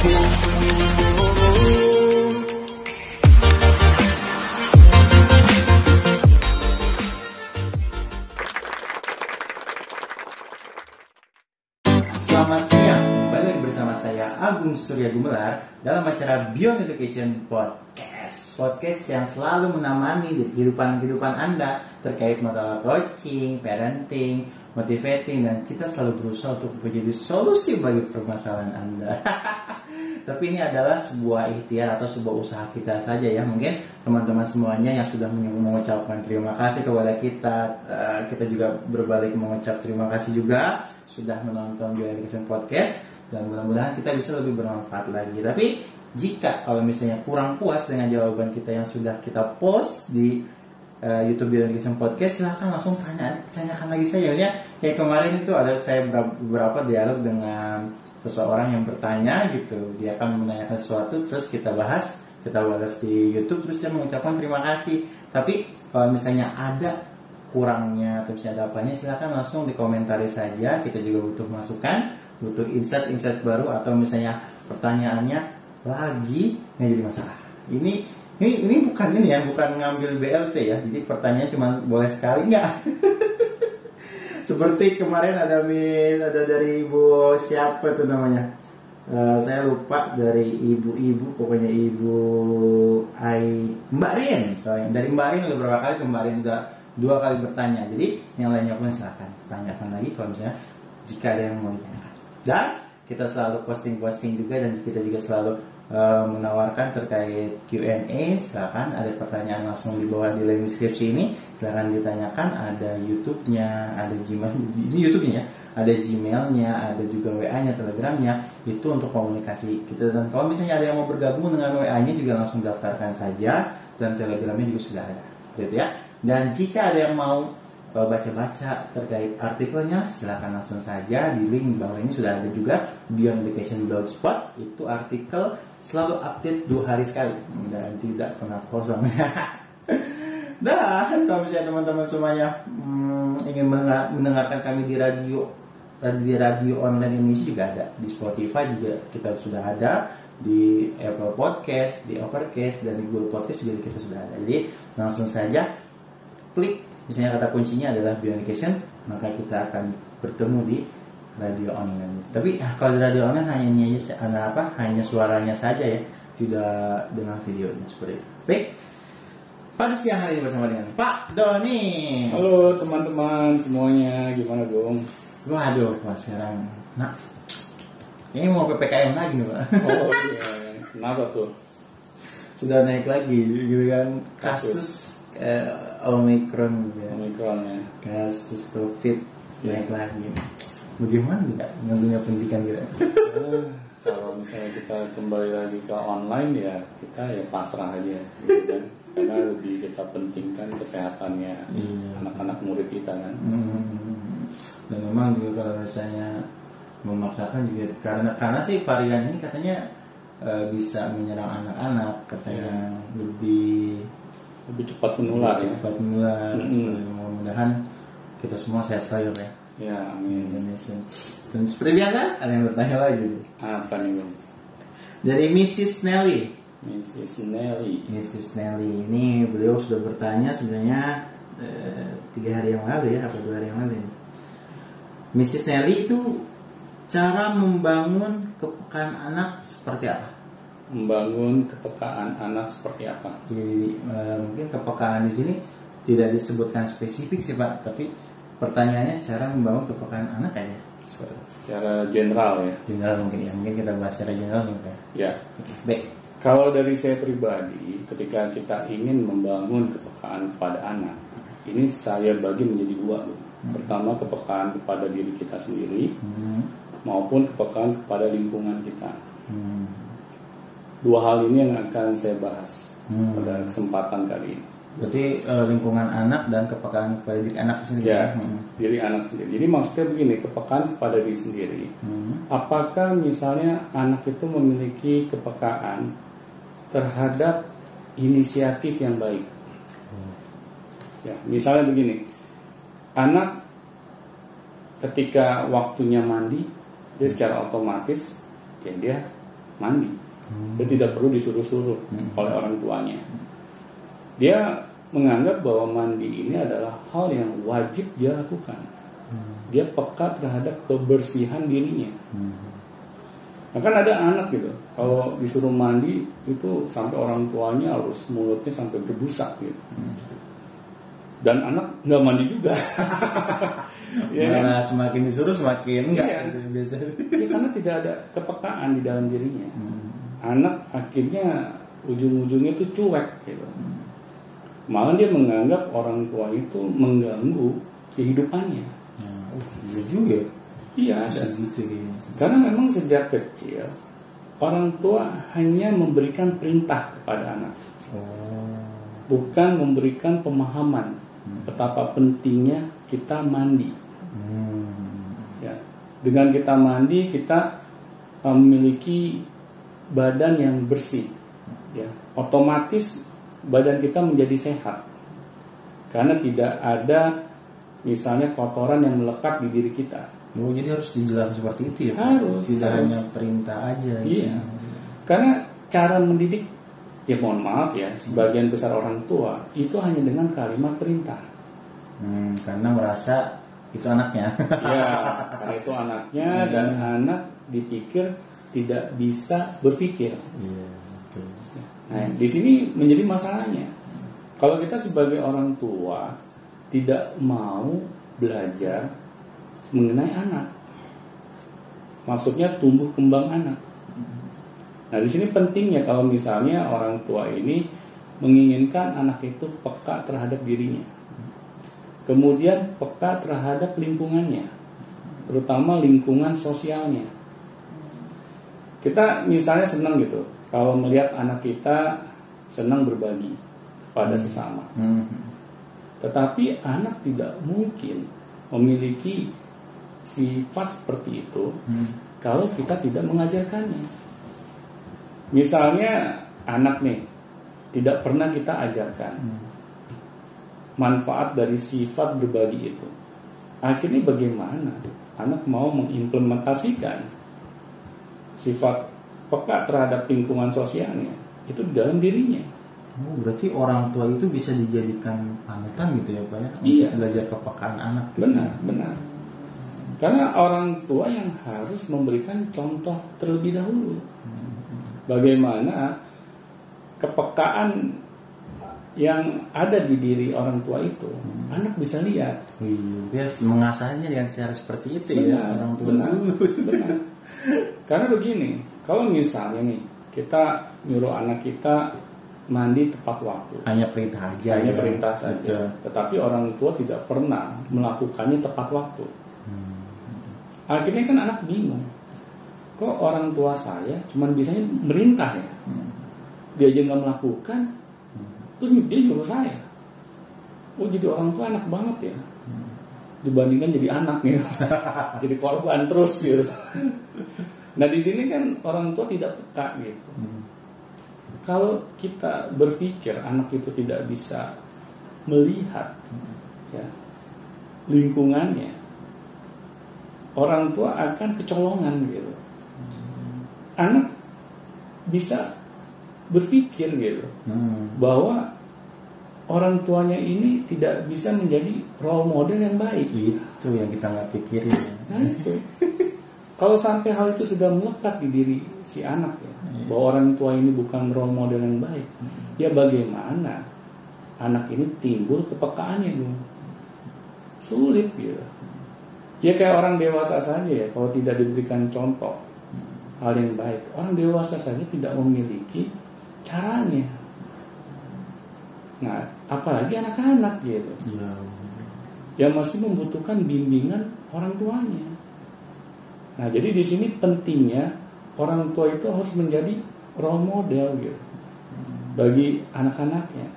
Selamat siang, kembali bersama saya Agung Surya Gumelar dalam acara Beyond Education Podcast. Podcast yang selalu menemani di kehidupan-kehidupan Anda terkait masalah coaching, parenting, motivating, dan kita selalu berusaha untuk menjadi solusi bagi permasalahan Anda. Tapi ini adalah sebuah ikhtiar atau sebuah usaha kita saja ya. Mungkin teman-teman semuanya yang sudah mengucapkan terima kasih kepada kita, eh, kita juga berbalik mengucap terima kasih juga sudah menonton Beyond Education Podcast dan mudah-mudahan kita bisa lebih bermanfaat lagi. Tapi jika kalau misalnya kurang puas dengan jawaban kita yang sudah kita post di uh, YouTube Beyond Education Podcast, silahkan langsung tanya tanyakan lagi saya ya. Kayak kemarin itu ada saya beberapa dialog dengan seseorang yang bertanya gitu, dia akan menanyakan sesuatu terus kita bahas, kita bahas di YouTube terus dia mengucapkan terima kasih. Tapi kalau misalnya ada kurangnya atau misalnya ada apanya silahkan langsung dikomentari saja. Kita juga butuh masukan butuh insight-insight baru atau misalnya pertanyaannya lagi nggak jadi masalah. Ini ini ini bukan ini ya bukan ngambil BLT ya. Jadi pertanyaannya cuma boleh sekali nggak seperti kemarin ada mis ada dari ibu siapa tuh namanya? Uh, saya lupa dari ibu-ibu pokoknya ibu Ai Mbak Rin soalnya dari Mbak Rin udah berapa kali kemarin udah dua kali bertanya. Jadi yang lainnya pun silahkan tanyakan lagi kalau misalnya jika ada yang mau ditanyakan dan kita selalu posting-posting juga dan kita juga selalu uh, menawarkan terkait Q&A silahkan ada pertanyaan langsung di bawah di link deskripsi ini. Silahkan ditanyakan. Ada YouTube-nya ada Gmail. Ini YouTube-nya ya. Ada Gmail-nya ada juga WA-nya Telegram-nya. Itu untuk komunikasi kita. Dan kalau misalnya ada yang mau bergabung dengan WA-nya juga langsung daftarkan saja. Dan Telegram-nya juga sudah ada. Gitu ya. Dan jika ada yang mau baca-baca terkait artikelnya silahkan langsung saja di link bawah ini sudah ada juga Beyond Education Blogspot itu artikel selalu update dua hari sekali. Dan tidak pernah kosong. Dan kalau misalnya teman-teman semuanya hmm, ingin mendengarkan kami di radio di radio online Indonesia juga ada. Di Spotify juga kita sudah ada. Di Apple Podcast, di Overcast dan di Google Podcast juga kita sudah ada. Jadi langsung saja klik misalnya kata kuncinya adalah Bionication maka kita akan bertemu di radio online. Tapi ah, kalau di radio online hanya hanya apa? Hanya suaranya saja ya tidak dengan videonya seperti itu. Baik. Pada siang hari ini bersama dengan Pak Doni. Halo teman-teman semuanya. Gimana dong? Waduh pas sekarang. Nah ini mau ppkm lagi nih pak. Oh iya. Kenapa tuh? Sudah naik lagi gitu kan. Kasus, kasus eh, Omicron ya. Omicron ya. Kasus COVID ya. naik lagi. Bagaimana nggak ngambilnya pendidikan kita? Uh, kalau misalnya kita kembali lagi ke online ya kita ya pasrah aja gitu kan. Karena lebih kita pentingkan kesehatannya iya. anak-anak murid kita kan. Hmm. Dan memang juga kalau misalnya memaksakan juga karena karena sih varian ini katanya uh, bisa menyerang anak-anak katanya ya. lebih lebih cepat menular lebih ya. cepat menular mm-hmm. mudah-mudahan kita semua sehat selalu ya ya amin Indonesia dan seperti biasa ada yang bertanya lagi apa nih bang dari Mrs. Nelly Mrs. Nelly Mrs. Nelly ini beliau sudah bertanya sebenarnya eh, tiga hari yang lalu ya apa dua hari yang lalu ini Mrs. Nelly itu cara membangun kepekaan anak seperti apa membangun kepekaan anak seperti apa? Jadi uh, mungkin kepekaan di sini tidak disebutkan spesifik sih Pak, tapi pertanyaannya cara membangun kepekaan anak aja seperti Secara general ya. General mungkin ya, mungkin kita bahas secara general mungkin. Ya. ya. Oke, baik. Kalau dari saya pribadi, ketika kita ingin membangun kepekaan kepada anak, ini saya bagi menjadi dua. Hmm. Pertama kepekaan kepada diri kita sendiri, hmm. maupun kepekaan kepada lingkungan kita. Hmm dua hal ini yang akan saya bahas hmm. pada kesempatan kali ini. Berarti uh, lingkungan anak dan kepekaan kepada diri anak sendiri. Ya, hmm. diri anak sendiri. Jadi maksudnya begini, kepekaan kepada diri sendiri. Hmm. Apakah misalnya anak itu memiliki kepekaan terhadap inisiatif yang baik? Hmm. Ya, misalnya begini, anak ketika waktunya mandi, dia secara otomatis ya dia mandi. Dia tidak perlu disuruh-suruh Hmm. oleh orang tuanya. Dia menganggap bahwa mandi ini adalah hal yang wajib dia lakukan. Dia peka terhadap kebersihan dirinya. Nah, kan ada anak gitu, kalau disuruh mandi itu sampai orang tuanya harus mulutnya sampai berbusa gitu. Dan anak nggak mandi juga. ya? Malah semakin disuruh semakin enggak Iya. gitu. Ya, karena tidak ada kepekaan di dalam dirinya. Anak akhirnya ujung-ujungnya itu cuek gitu. Malah dia menganggap orang tua itu mengganggu kehidupannya. Ya, oh, iya juga. Iya ada. gitu kayaknya. Karena memang sejak kecil orang tua hanya memberikan perintah kepada anak, Oh. bukan memberikan pemahaman betapa pentingnya kita mandi. Hmm. Ya, dengan kita mandi kita uh, memiliki badan yang bersih. Ya, otomatis badan kita menjadi sehat karena tidak ada misalnya kotoran yang melekat di diri kita. Oh, jadi harus dijelaskan seperti itu ya? Harus, Tidak harus. hanya perintah aja. gitu. Iya. Karena cara mendidik ya mohon maaf ya sebagian besar orang tua itu hanya dengan kalimat perintah. Hmm, karena merasa itu anaknya. Ya, karena itu anaknya dan anak dipikir tidak bisa berpikir. Iya, betul. Nah, di sini menjadi masalahnya. Kalau kita sebagai orang tua tidak mau belajar mengenai anak, maksudnya tumbuh kembang anak. Nah, di sini pentingnya kalau misalnya orang tua ini menginginkan anak itu peka terhadap dirinya, kemudian peka terhadap lingkungannya, terutama lingkungan sosialnya. Kita misalnya senang gitu, kalau melihat anak kita senang berbagi pada sesama. Hmm. Tetapi anak tidak mungkin memiliki sifat seperti itu Hmm. kalau kita tidak mengajarkannya. Misalnya anak nih tidak pernah kita ajarkan manfaat dari sifat berbagi itu. Akhirnya bagaimana anak mau mengimplementasikan sifat peka terhadap lingkungan sosialnya itu di dalam dirinya. Oh, berarti orang tua itu bisa dijadikan panutan gitu ya Pak ya? Untuk Iya. belajar kepekaan anak. gitu. Benar, benar. Karena orang tua yang harus memberikan contoh terlebih dahulu. Bagaimana kepekaan yang ada di diri orang tua itu, anak bisa lihat. Iya, dia mengasahnya dengan cara seperti itu ya Benar, orang tua benar, benar. Karena begini, kalau misalnya nih kita nyuruh anak kita mandi tepat waktu, Hanya perintah aja. hanya ya. perintah saja, Betul. tetapi orang tua tidak pernah melakukannya tepat waktu. Hmm. Akhirnya kan anak bingung. Kok orang tua saya cuman bisanya merintah ya? Hmm. Dia aja nggak melakukan, terus dia nyuruh saya. Oh jadi orang tua enak banget ya. Dibandingkan jadi anak gitu. jadi korban terus gitu. Nah di sini kan orang tua tidak peka gitu. Hmm. Kalau kita berpikir anak itu tidak bisa melihat ya, lingkungannya, orang tua akan kecolongan gitu. Anak bisa berpikir gitu Hmm. bahwa orang tuanya ini tidak bisa menjadi role model yang baik. Itu yang kita nggak pikirin. ya. Nah, itu. Kalau sampai hal itu sudah melekat di diri si anak ya, bahwa orang tua ini bukan role model yang baik, ya bagaimana anak ini timbul kepekaannya dong? Sulit gitu. Ya kayak orang dewasa saja ya, kalau tidak diberikan contoh hal yang baik, orang dewasa saja tidak memiliki caranya. Nah, apalagi anak-anak gitu Iya. yang masih membutuhkan bimbingan orang tuanya. Nah, jadi di sini pentingnya orang tua itu harus menjadi role model gitu bagi anak-anaknya.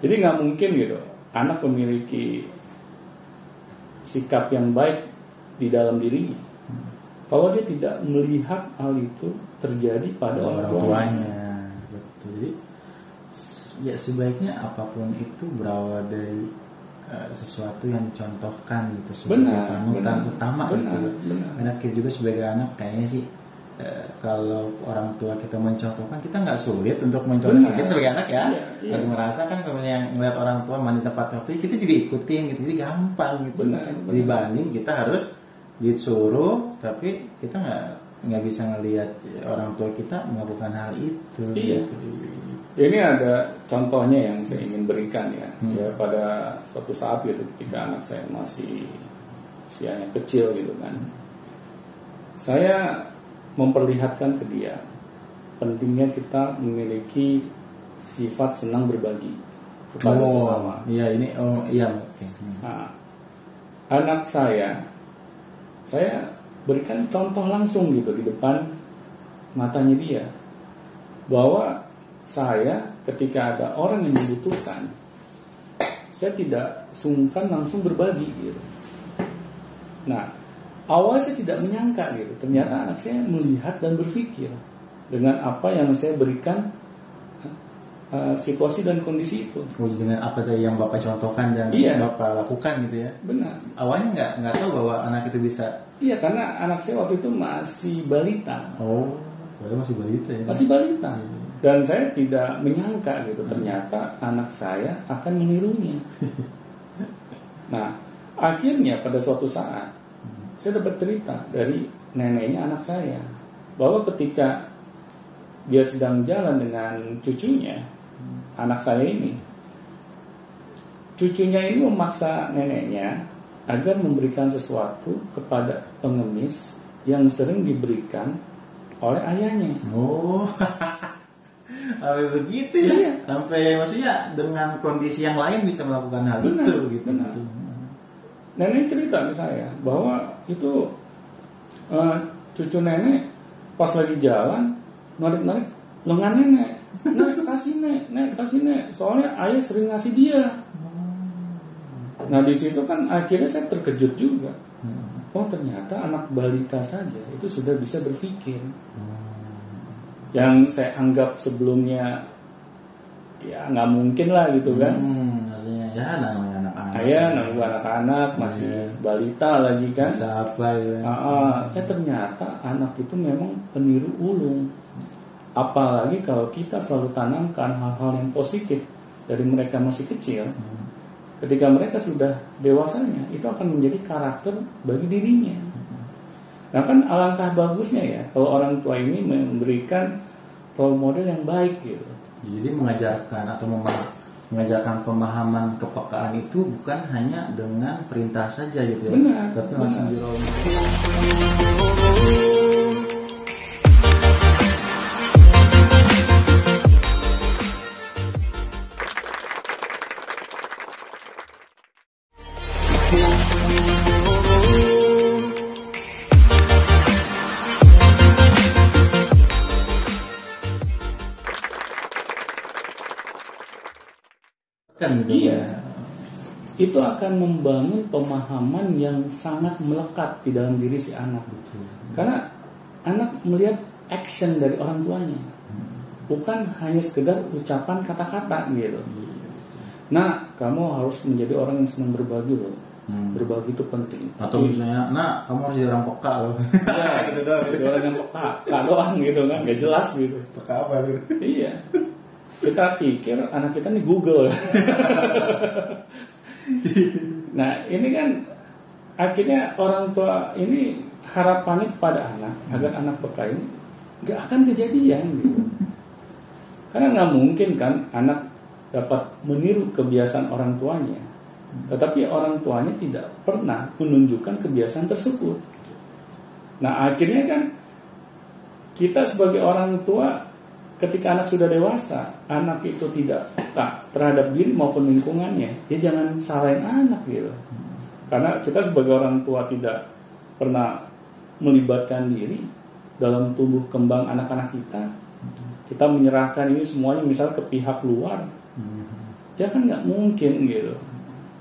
Jadi nggak mungkin gitu anak memiliki sikap yang baik di dalam dirinya kalau dia tidak melihat hal itu terjadi pada orang, orang tuanya. tuanya. Betul. Jadi ya sebaiknya apa pun itu berawal dari eh, sesuatu yang dicontohkan gitu sebagai Benar, panutan benar, utama benar, gitu. benar. Karena kita juga sebagai anak kayaknya sih eh, kalau orang tua kita mencontohkan kita nggak sulit untuk mencontoh Benar. kita sebagai anak ya Iya, iya. Merasa kan kalau yang ngeliat orang tua mandi tempat waktu kita juga ikutin gitu jadi gampang gitu Benar, benar. dibanding kita harus disuruh tapi kita nggak nggak bisa ngelihat orang tua kita melakukan hal itu Iya. gitu. Ini ada contohnya yang saya ingin berikan ya. Hmm. Ya pada suatu saat gitu ketika anak saya masih usianya kecil gitu kan. Saya memperlihatkan ke dia pentingnya kita memiliki sifat senang berbagi kepada oh, sesama. iya ini oh iya Hmm. Nah, anak saya, saya berikan contoh langsung gitu di depan matanya dia bahwa saya ketika ada orang yang membutuhkan, saya tidak sungkan langsung berbagi gitu. Nah, awalnya saya tidak menyangka gitu. Ternyata anak saya melihat dan berpikir dengan apa yang saya berikan eh, situasi dan kondisi itu. Oh, dengan apa tadi yang bapak contohkan dan Iya. bapak lakukan gitu ya Benar. awalnya nggak nggak tahu bahwa anak itu bisa Iya karena anak saya waktu itu masih balita, oh saya masih balita ya. Masih balita, dan saya tidak menyangka gitu ternyata anak saya akan menirunya. Nah akhirnya pada suatu saat saya dapat cerita dari neneknya anak saya bahwa ketika dia sedang jalan dengan cucunya, anak saya ini, cucunya ini memaksa neneknya agar memberikan sesuatu kepada pengemis yang sering diberikan oleh ayahnya. oh sampai begitu ya Iya. sampai maksudnya dengan kondisi yang lain bisa melakukan hal Benar, itu gitu benar. Nenek cerita ke saya bahwa itu eh, cucu nenek pas lagi jalan narik-narik lengan nenek. Nek kasih nek, nek kasih nek. Soalnya ayah sering ngasih dia. Nah di situ kan akhirnya saya terkejut juga. Hmm. Oh ternyata anak balita saja itu sudah bisa berpikir. Yang saya anggap sebelumnya ya nggak mungkin lah gitu kan. Hmm, maksudnya ya namanya anak-anak Ayah nanggung anak-anak masih Iya. balita lagi kan. bisa apa ya Ah, ah. ya ternyata anak itu memang peniru ulung. Apalagi kalau kita selalu tanamkan hal-hal yang positif dari mereka masih kecil. Hmm. Ketika mereka sudah dewasanya, itu akan menjadi karakter bagi dirinya. Nah kan alangkah bagusnya ya kalau orang tua ini memberikan role model yang baik gitu. jadi mengajarkan atau mema- mengajarkan pemahaman kepekaan itu bukan hanya dengan perintah saja gitu ya Benar, tapi langsung di Itu akan membangun pemahaman yang sangat melekat di dalam diri si anak. Karena anak melihat action dari orang tuanya, bukan hanya sekedar ucapan kata-kata gitu. Nah, kamu harus menjadi orang yang senang berbagi loh. Hmm. Berbagi itu penting. atau misalnya nah kamu harus jadi orang peka loh ya, gitu doang. Jadi orang yang peka, peka doang gitu kan, gak jelas gitu. peka apa gitu Iya. Kita pikir anak kita nih Google. nah, ini kan akhirnya orang tua ini harapannya kepada anak agar anak peka ini nggak akan kejadian gitu. Karena nggak mungkin kan anak dapat meniru kebiasaan orang tuanya, tetapi orang tuanya tidak pernah menunjukkan kebiasaan tersebut. Nah, akhirnya kan kita sebagai orang tua ketika anak sudah dewasa, anak itu tidak peka terhadap diri maupun lingkungannya, ya jangan salahin anak gitu. Karena kita sebagai orang tua tidak pernah melibatkan diri dalam tumbuh kembang anak-anak kita. Kita menyerahkan ini semuanya misal ke pihak luar, ya kan nggak mungkin gitu.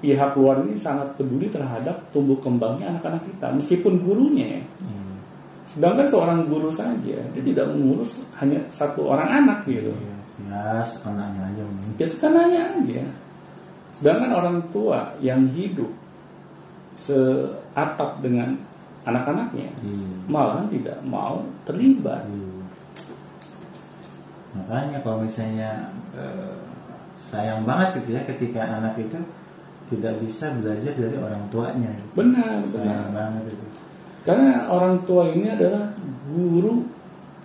Pihak luar ini sangat peduli terhadap tumbuh kembangnya anak-anak kita, meskipun gurunya ya. Sedangkan seorang guru saja dia tidak mengurus hanya satu orang anak gitu. Ya sekenanya aja Ya sekenanya aja. Sedangkan orang tua yang hidup seatap dengan anak-anaknya, Iya. malahan tidak mau terlibat. Iya. Makanya kalau misalnya eh, sayang banget gitu ya ketika anak itu tidak bisa belajar dari orang tuanya. Benar, benar. Sayang banget itu. Karena orang tua ini adalah guru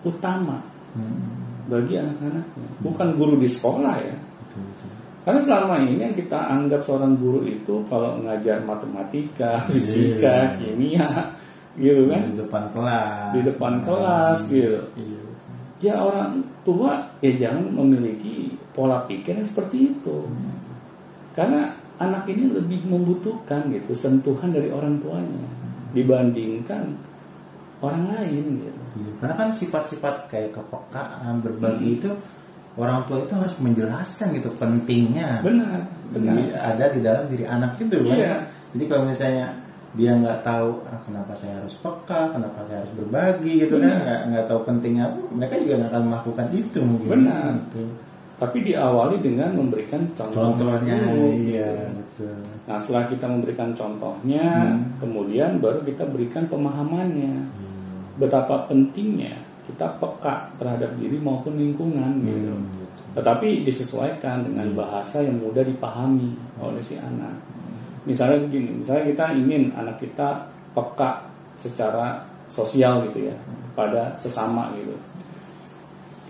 utama Hmm. Bagi anak-anaknya, bukan guru di sekolah ya. Karena selama ini yang kita anggap seorang guru itu kalau ngajar matematika, fisika, kimia, gitu kan, Di depan kelas. di depan kelas gitu. Iya. Ya orang tua ya jangan memiliki pola pikir yang seperti itu. Karena anak ini lebih membutuhkan gitu sentuhan dari orang tuanya dibandingkan orang lain gitu. Iya, Karena kan sifat-sifat kayak kepekaan berbagi itu orang tua itu harus menjelaskan gitu pentingnya. Benar, benar. Di- ada di dalam diri anak itu kan. Iya. Jadi kalau misalnya dia nggak tahu ah, kenapa saya harus peka, kenapa saya harus berbagi gitu kan, Benar. nggak nggak tahu pentingnya, mereka juga nggak akan melakukan itu mungkin. Benar. Gitu. Tapi diawali dengan memberikan contoh Contohnya, dulu, iya gitu. betul. Nah setelah kita memberikan contohnya, Hmm. kemudian baru kita berikan pemahamannya Hmm. Betapa pentingnya kita peka terhadap diri maupun lingkungan gitu. Hmm, betul. Tetapi disesuaikan dengan bahasa yang mudah dipahami oleh si anak. Misalnya begini, misalnya kita ingin anak kita peka secara sosial gitu ya pada sesama gitu.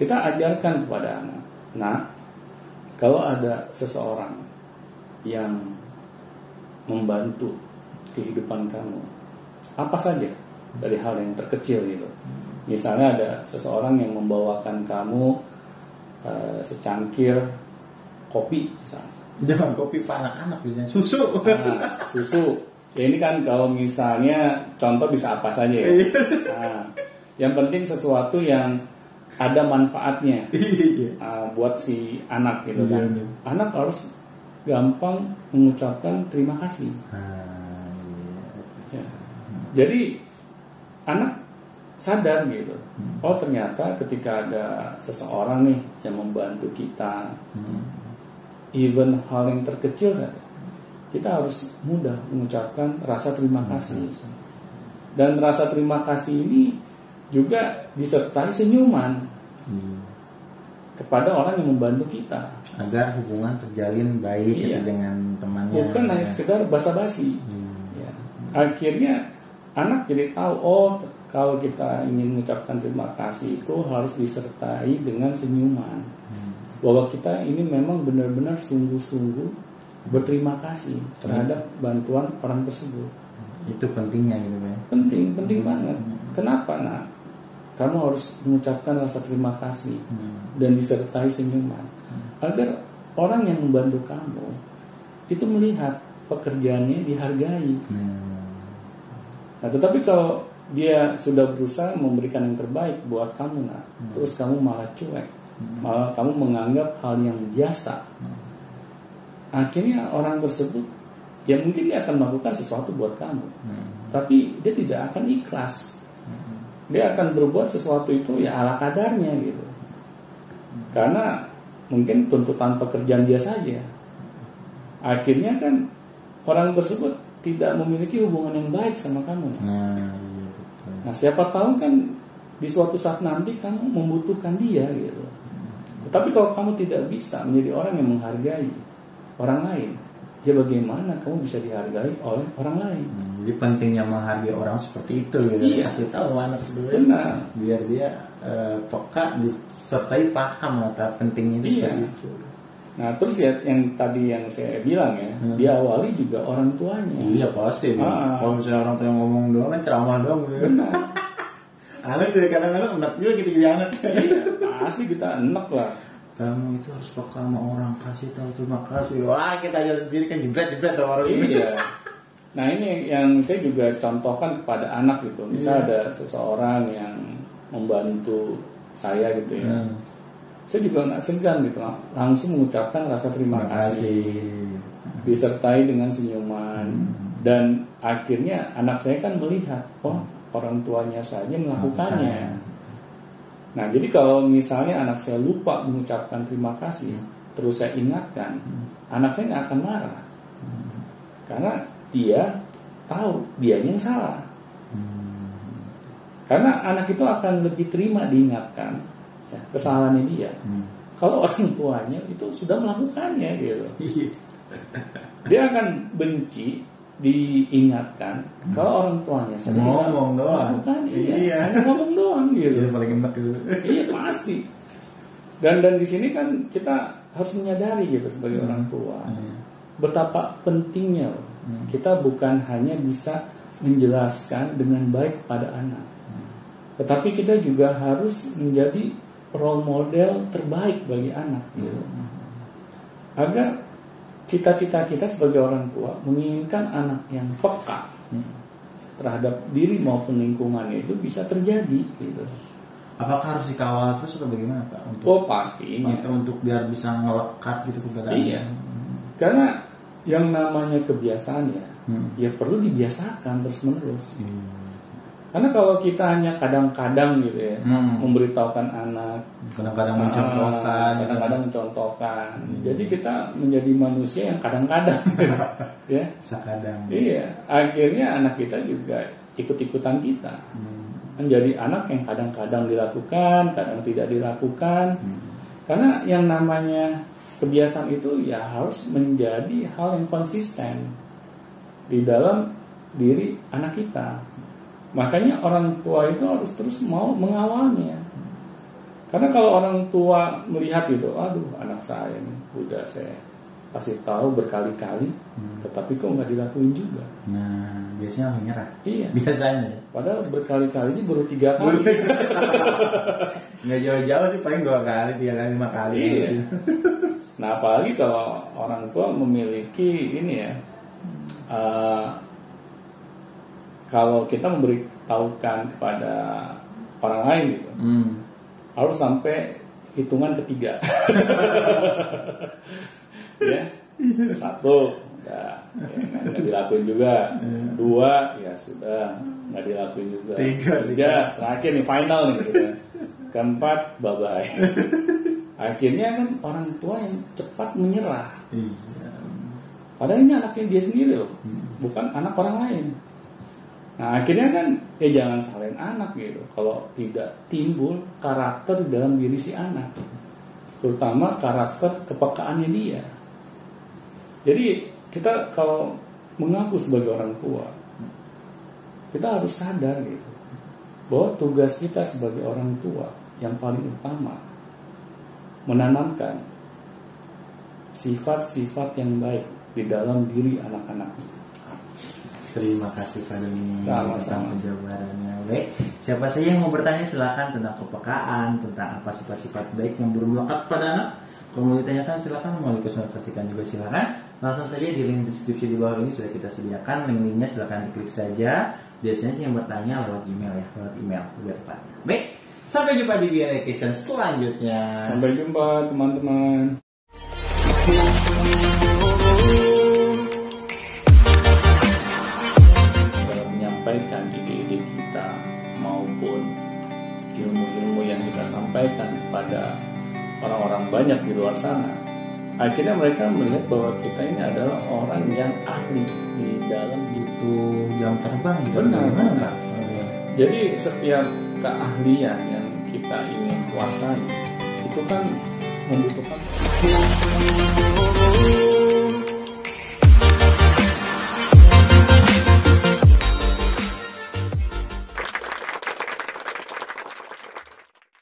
Kita ajarkan kepada anak. Nah, kalau ada seseorang yang membantu kehidupan kamu, apa saja dari hal yang terkecil gitu. Misalnya ada seseorang yang membawakan kamu eh, secangkir kopi misalnya. Jangan kopi pak anak-anak biasanya susu. Nah, susu. Ya ini kan kalau misalnya contoh bisa apa saja ya. Nah, yang penting sesuatu yang ada manfaatnya Iya. uh, buat si anak gitu kan. Iya, iya. Anak harus gampang mengucapkan terima kasih. Ah, iya. Ya. Jadi anak sadar gitu. Oh ternyata ketika ada seseorang nih yang membantu kita, Hmm. even hal yang terkecil saja, kita harus mudah mengucapkan rasa terima kasih. Dan rasa terima kasih ini juga disertai senyuman Iya. kepada orang yang membantu kita. Agar hubungan terjalin baik gitu Iya. dengan temannya. Bukan hanya Ya. sekedar basa-basi. Hmm. Ya. Akhirnya anak jadi tahu oh kalau kita ingin mengucapkan terima kasih itu harus disertai dengan senyuman. Hmm. Bahwa kita ini memang benar-benar sungguh-sungguh berterima kasih terhadap bantuan orang tersebut. Itu pentingnya gitu ya. Penting, penting banget. Kenapa nak? Kamu harus mengucapkan rasa terima kasih Hmm. dan disertai senyuman agar orang yang membantu kamu itu melihat pekerjaannya dihargai. Nah, Nah, tetapi kalau dia sudah berusaha memberikan yang terbaik buat kamu, nah, terus kamu malah cuek, malah kamu menganggap hal yang biasa. Akhirnya orang tersebut, ya mungkin dia akan melakukan sesuatu buat kamu, hmm. tapi dia tidak akan ikhlas. Dia akan berbuat sesuatu itu ya ala kadarnya gitu. Karena mungkin tuntutan pekerjaan dia saja. Akhirnya kan orang tersebut tidak memiliki hubungan yang baik sama kamu. Nah, iya betul. Nah, siapa tahu kan di suatu saat nanti kamu membutuhkan dia gitu. Tetapi kalau kamu tidak bisa menjadi orang yang menghargai orang lain, ya bagaimana kamu bisa dihargai oleh orang lain? Hmm, Jadi pentingnya menghargai orang seperti itu gitu. Iya. Kasih tahu anak dulu ya. Benar. biar dia eh, peka disertai paham lah pentingnya itu Iya. seperti itu. Nah, terus ya yang tadi yang saya bilang ya, Hmm. diawali juga orang tuanya. Iya pasti. Ah. Kalau misalnya orang tua yang ngomong doang kan ceramah doang gitu. Benar. Anak juga kadang-kadang enak juga gitu jadi anak. iya, pasti kita enak lah. Kamu itu harus peka sama orang kasih tahu terima kasih. Wah kita aja sendiri kan jebret jebret sama orang ini. Iya. Nah ini yang saya juga contohkan kepada anak gitu. Misal Iya. ada seseorang yang membantu saya gitu ya. Hmm. Saya juga nggak segan gitu langsung mengucapkan rasa terima, kasih. kasih. disertai dengan senyuman dan akhirnya anak saya kan melihat oh orang tuanya saja melakukannya. Nah jadi kalau misalnya anak saya lupa mengucapkan terima kasih terus saya ingatkan anak saya nggak akan marah karena dia tahu dia yang salah. Hmm. Karena anak itu akan lebih terima diingatkan ya, kesalahannya dia. Hmm. Kalau orang tuanya itu sudah melakukannya gitu. Iya. Dia akan benci diingatkan kalau orang tuanya sendiri Ngomong doang. melakukan iya, Iya. hanya ngomong doang gitu. Iya, paling enak itu. iya pasti. Dan dan di sini kan kita harus menyadari gitu sebagai orang tua Hmm. betapa pentingnya loh. Hmm. kita bukan hanya bisa menjelaskan dengan baik pada anak, tetapi kita juga harus menjadi role model terbaik bagi anak gitu. agar cita-cita kita sebagai orang tua menginginkan anak yang peka Hmm. terhadap diri maupun lingkungannya itu bisa terjadi gitu. Apakah harus dikawal terus atau bagaimana Pak? Untuk Oh atau untuk biar bisa ngelekat gitu keberadaan? Iya. Karena yang namanya kebiasaan ya, Hmm. ya perlu dibiasakan terus menerus. Hmm. Karena kalau kita hanya kadang-kadang gitu ya, Hmm. memberitahukan anak, Kadang-kadang mencontohkan. ah, gitu. kadang-kadang mencontohkan. Hmm. Jadi kita menjadi manusia yang kadang-kadang, ya. Sekadang. Iya, akhirnya anak kita juga ikut-ikutan kita. Hmm. Menjadi anak yang kadang-kadang dilakukan, kadang tidak dilakukan. Hmm. Karena yang namanya kebiasaan itu ya harus menjadi hal yang konsisten di dalam diri anak kita. Makanya orang tua itu harus terus mau mengawalnya. Karena kalau orang tua melihat gitu, aduh anak saya nih udah saya kasih tahu berkali-kali, Hmm. tetapi kok nggak dilakuin juga. Nah, biasanya langsung nyerah. Iya. Biasanya. Padahal berkali-kali ini baru tiga kali. Nggak jauh-jauh sih paling dua kali, tiga kali, lima kali. Iya. Nah apalagi kalau orang tua memiliki ini ya, eh, kalau kita memberitahukan kepada orang lain gitu, Hmm. harus sampai hitungan ketiga. ya, satu, udah, ya, nggak dilakuin juga. Dua, ya sudah, nggak dilakuin juga. Tiga, Tiga, terakhir nih final nih. Gitu. Keempat, bye bye. Akhirnya kan orang tua yang cepat menyerah. Iya. Padahal ini anaknya dia sendiri loh, bukan anak orang lain. Nah akhirnya kan ya jangan salahin anak gitu. Kalau tidak timbul karakter dalam diri si anak, terutama karakter kepekaannya dia. Jadi kita kalau mengaku sebagai orang tua, kita harus sadar gitu bahwa tugas kita sebagai orang tua yang paling utama menanamkan sifat-sifat yang baik di dalam diri anak-anak. Terima kasih Pak Doni tentang penjabarannya. Baik, siapa saja yang mau bertanya silakan tentang kepekaan, tentang apa sifat-sifat baik yang melekat pada anak. Kalau mau ditanyakan silakan, mau dikonsultasikan juga silakan. Langsung saja di link deskripsi di bawah ini sudah kita sediakan. Link-linknya silakan diklik saja. Biasanya sih yang bertanya lewat Gmail ya, lewat email lebih tepatnya. Baik, sampai jumpa di Education selanjutnya. Sampai jumpa teman-teman. Menyampaikan ide-ide kita maupun ilmu-ilmu yang kita sampaikan kepada orang-orang banyak di luar sana, akhirnya mereka melihat bahwa kita ini adalah orang yang ahli di dalam. Itu jam terbang. Benar, benar. Oh, iya. Jadi setiap keahlian yang kita ingin kuasai itu kan membutuhkan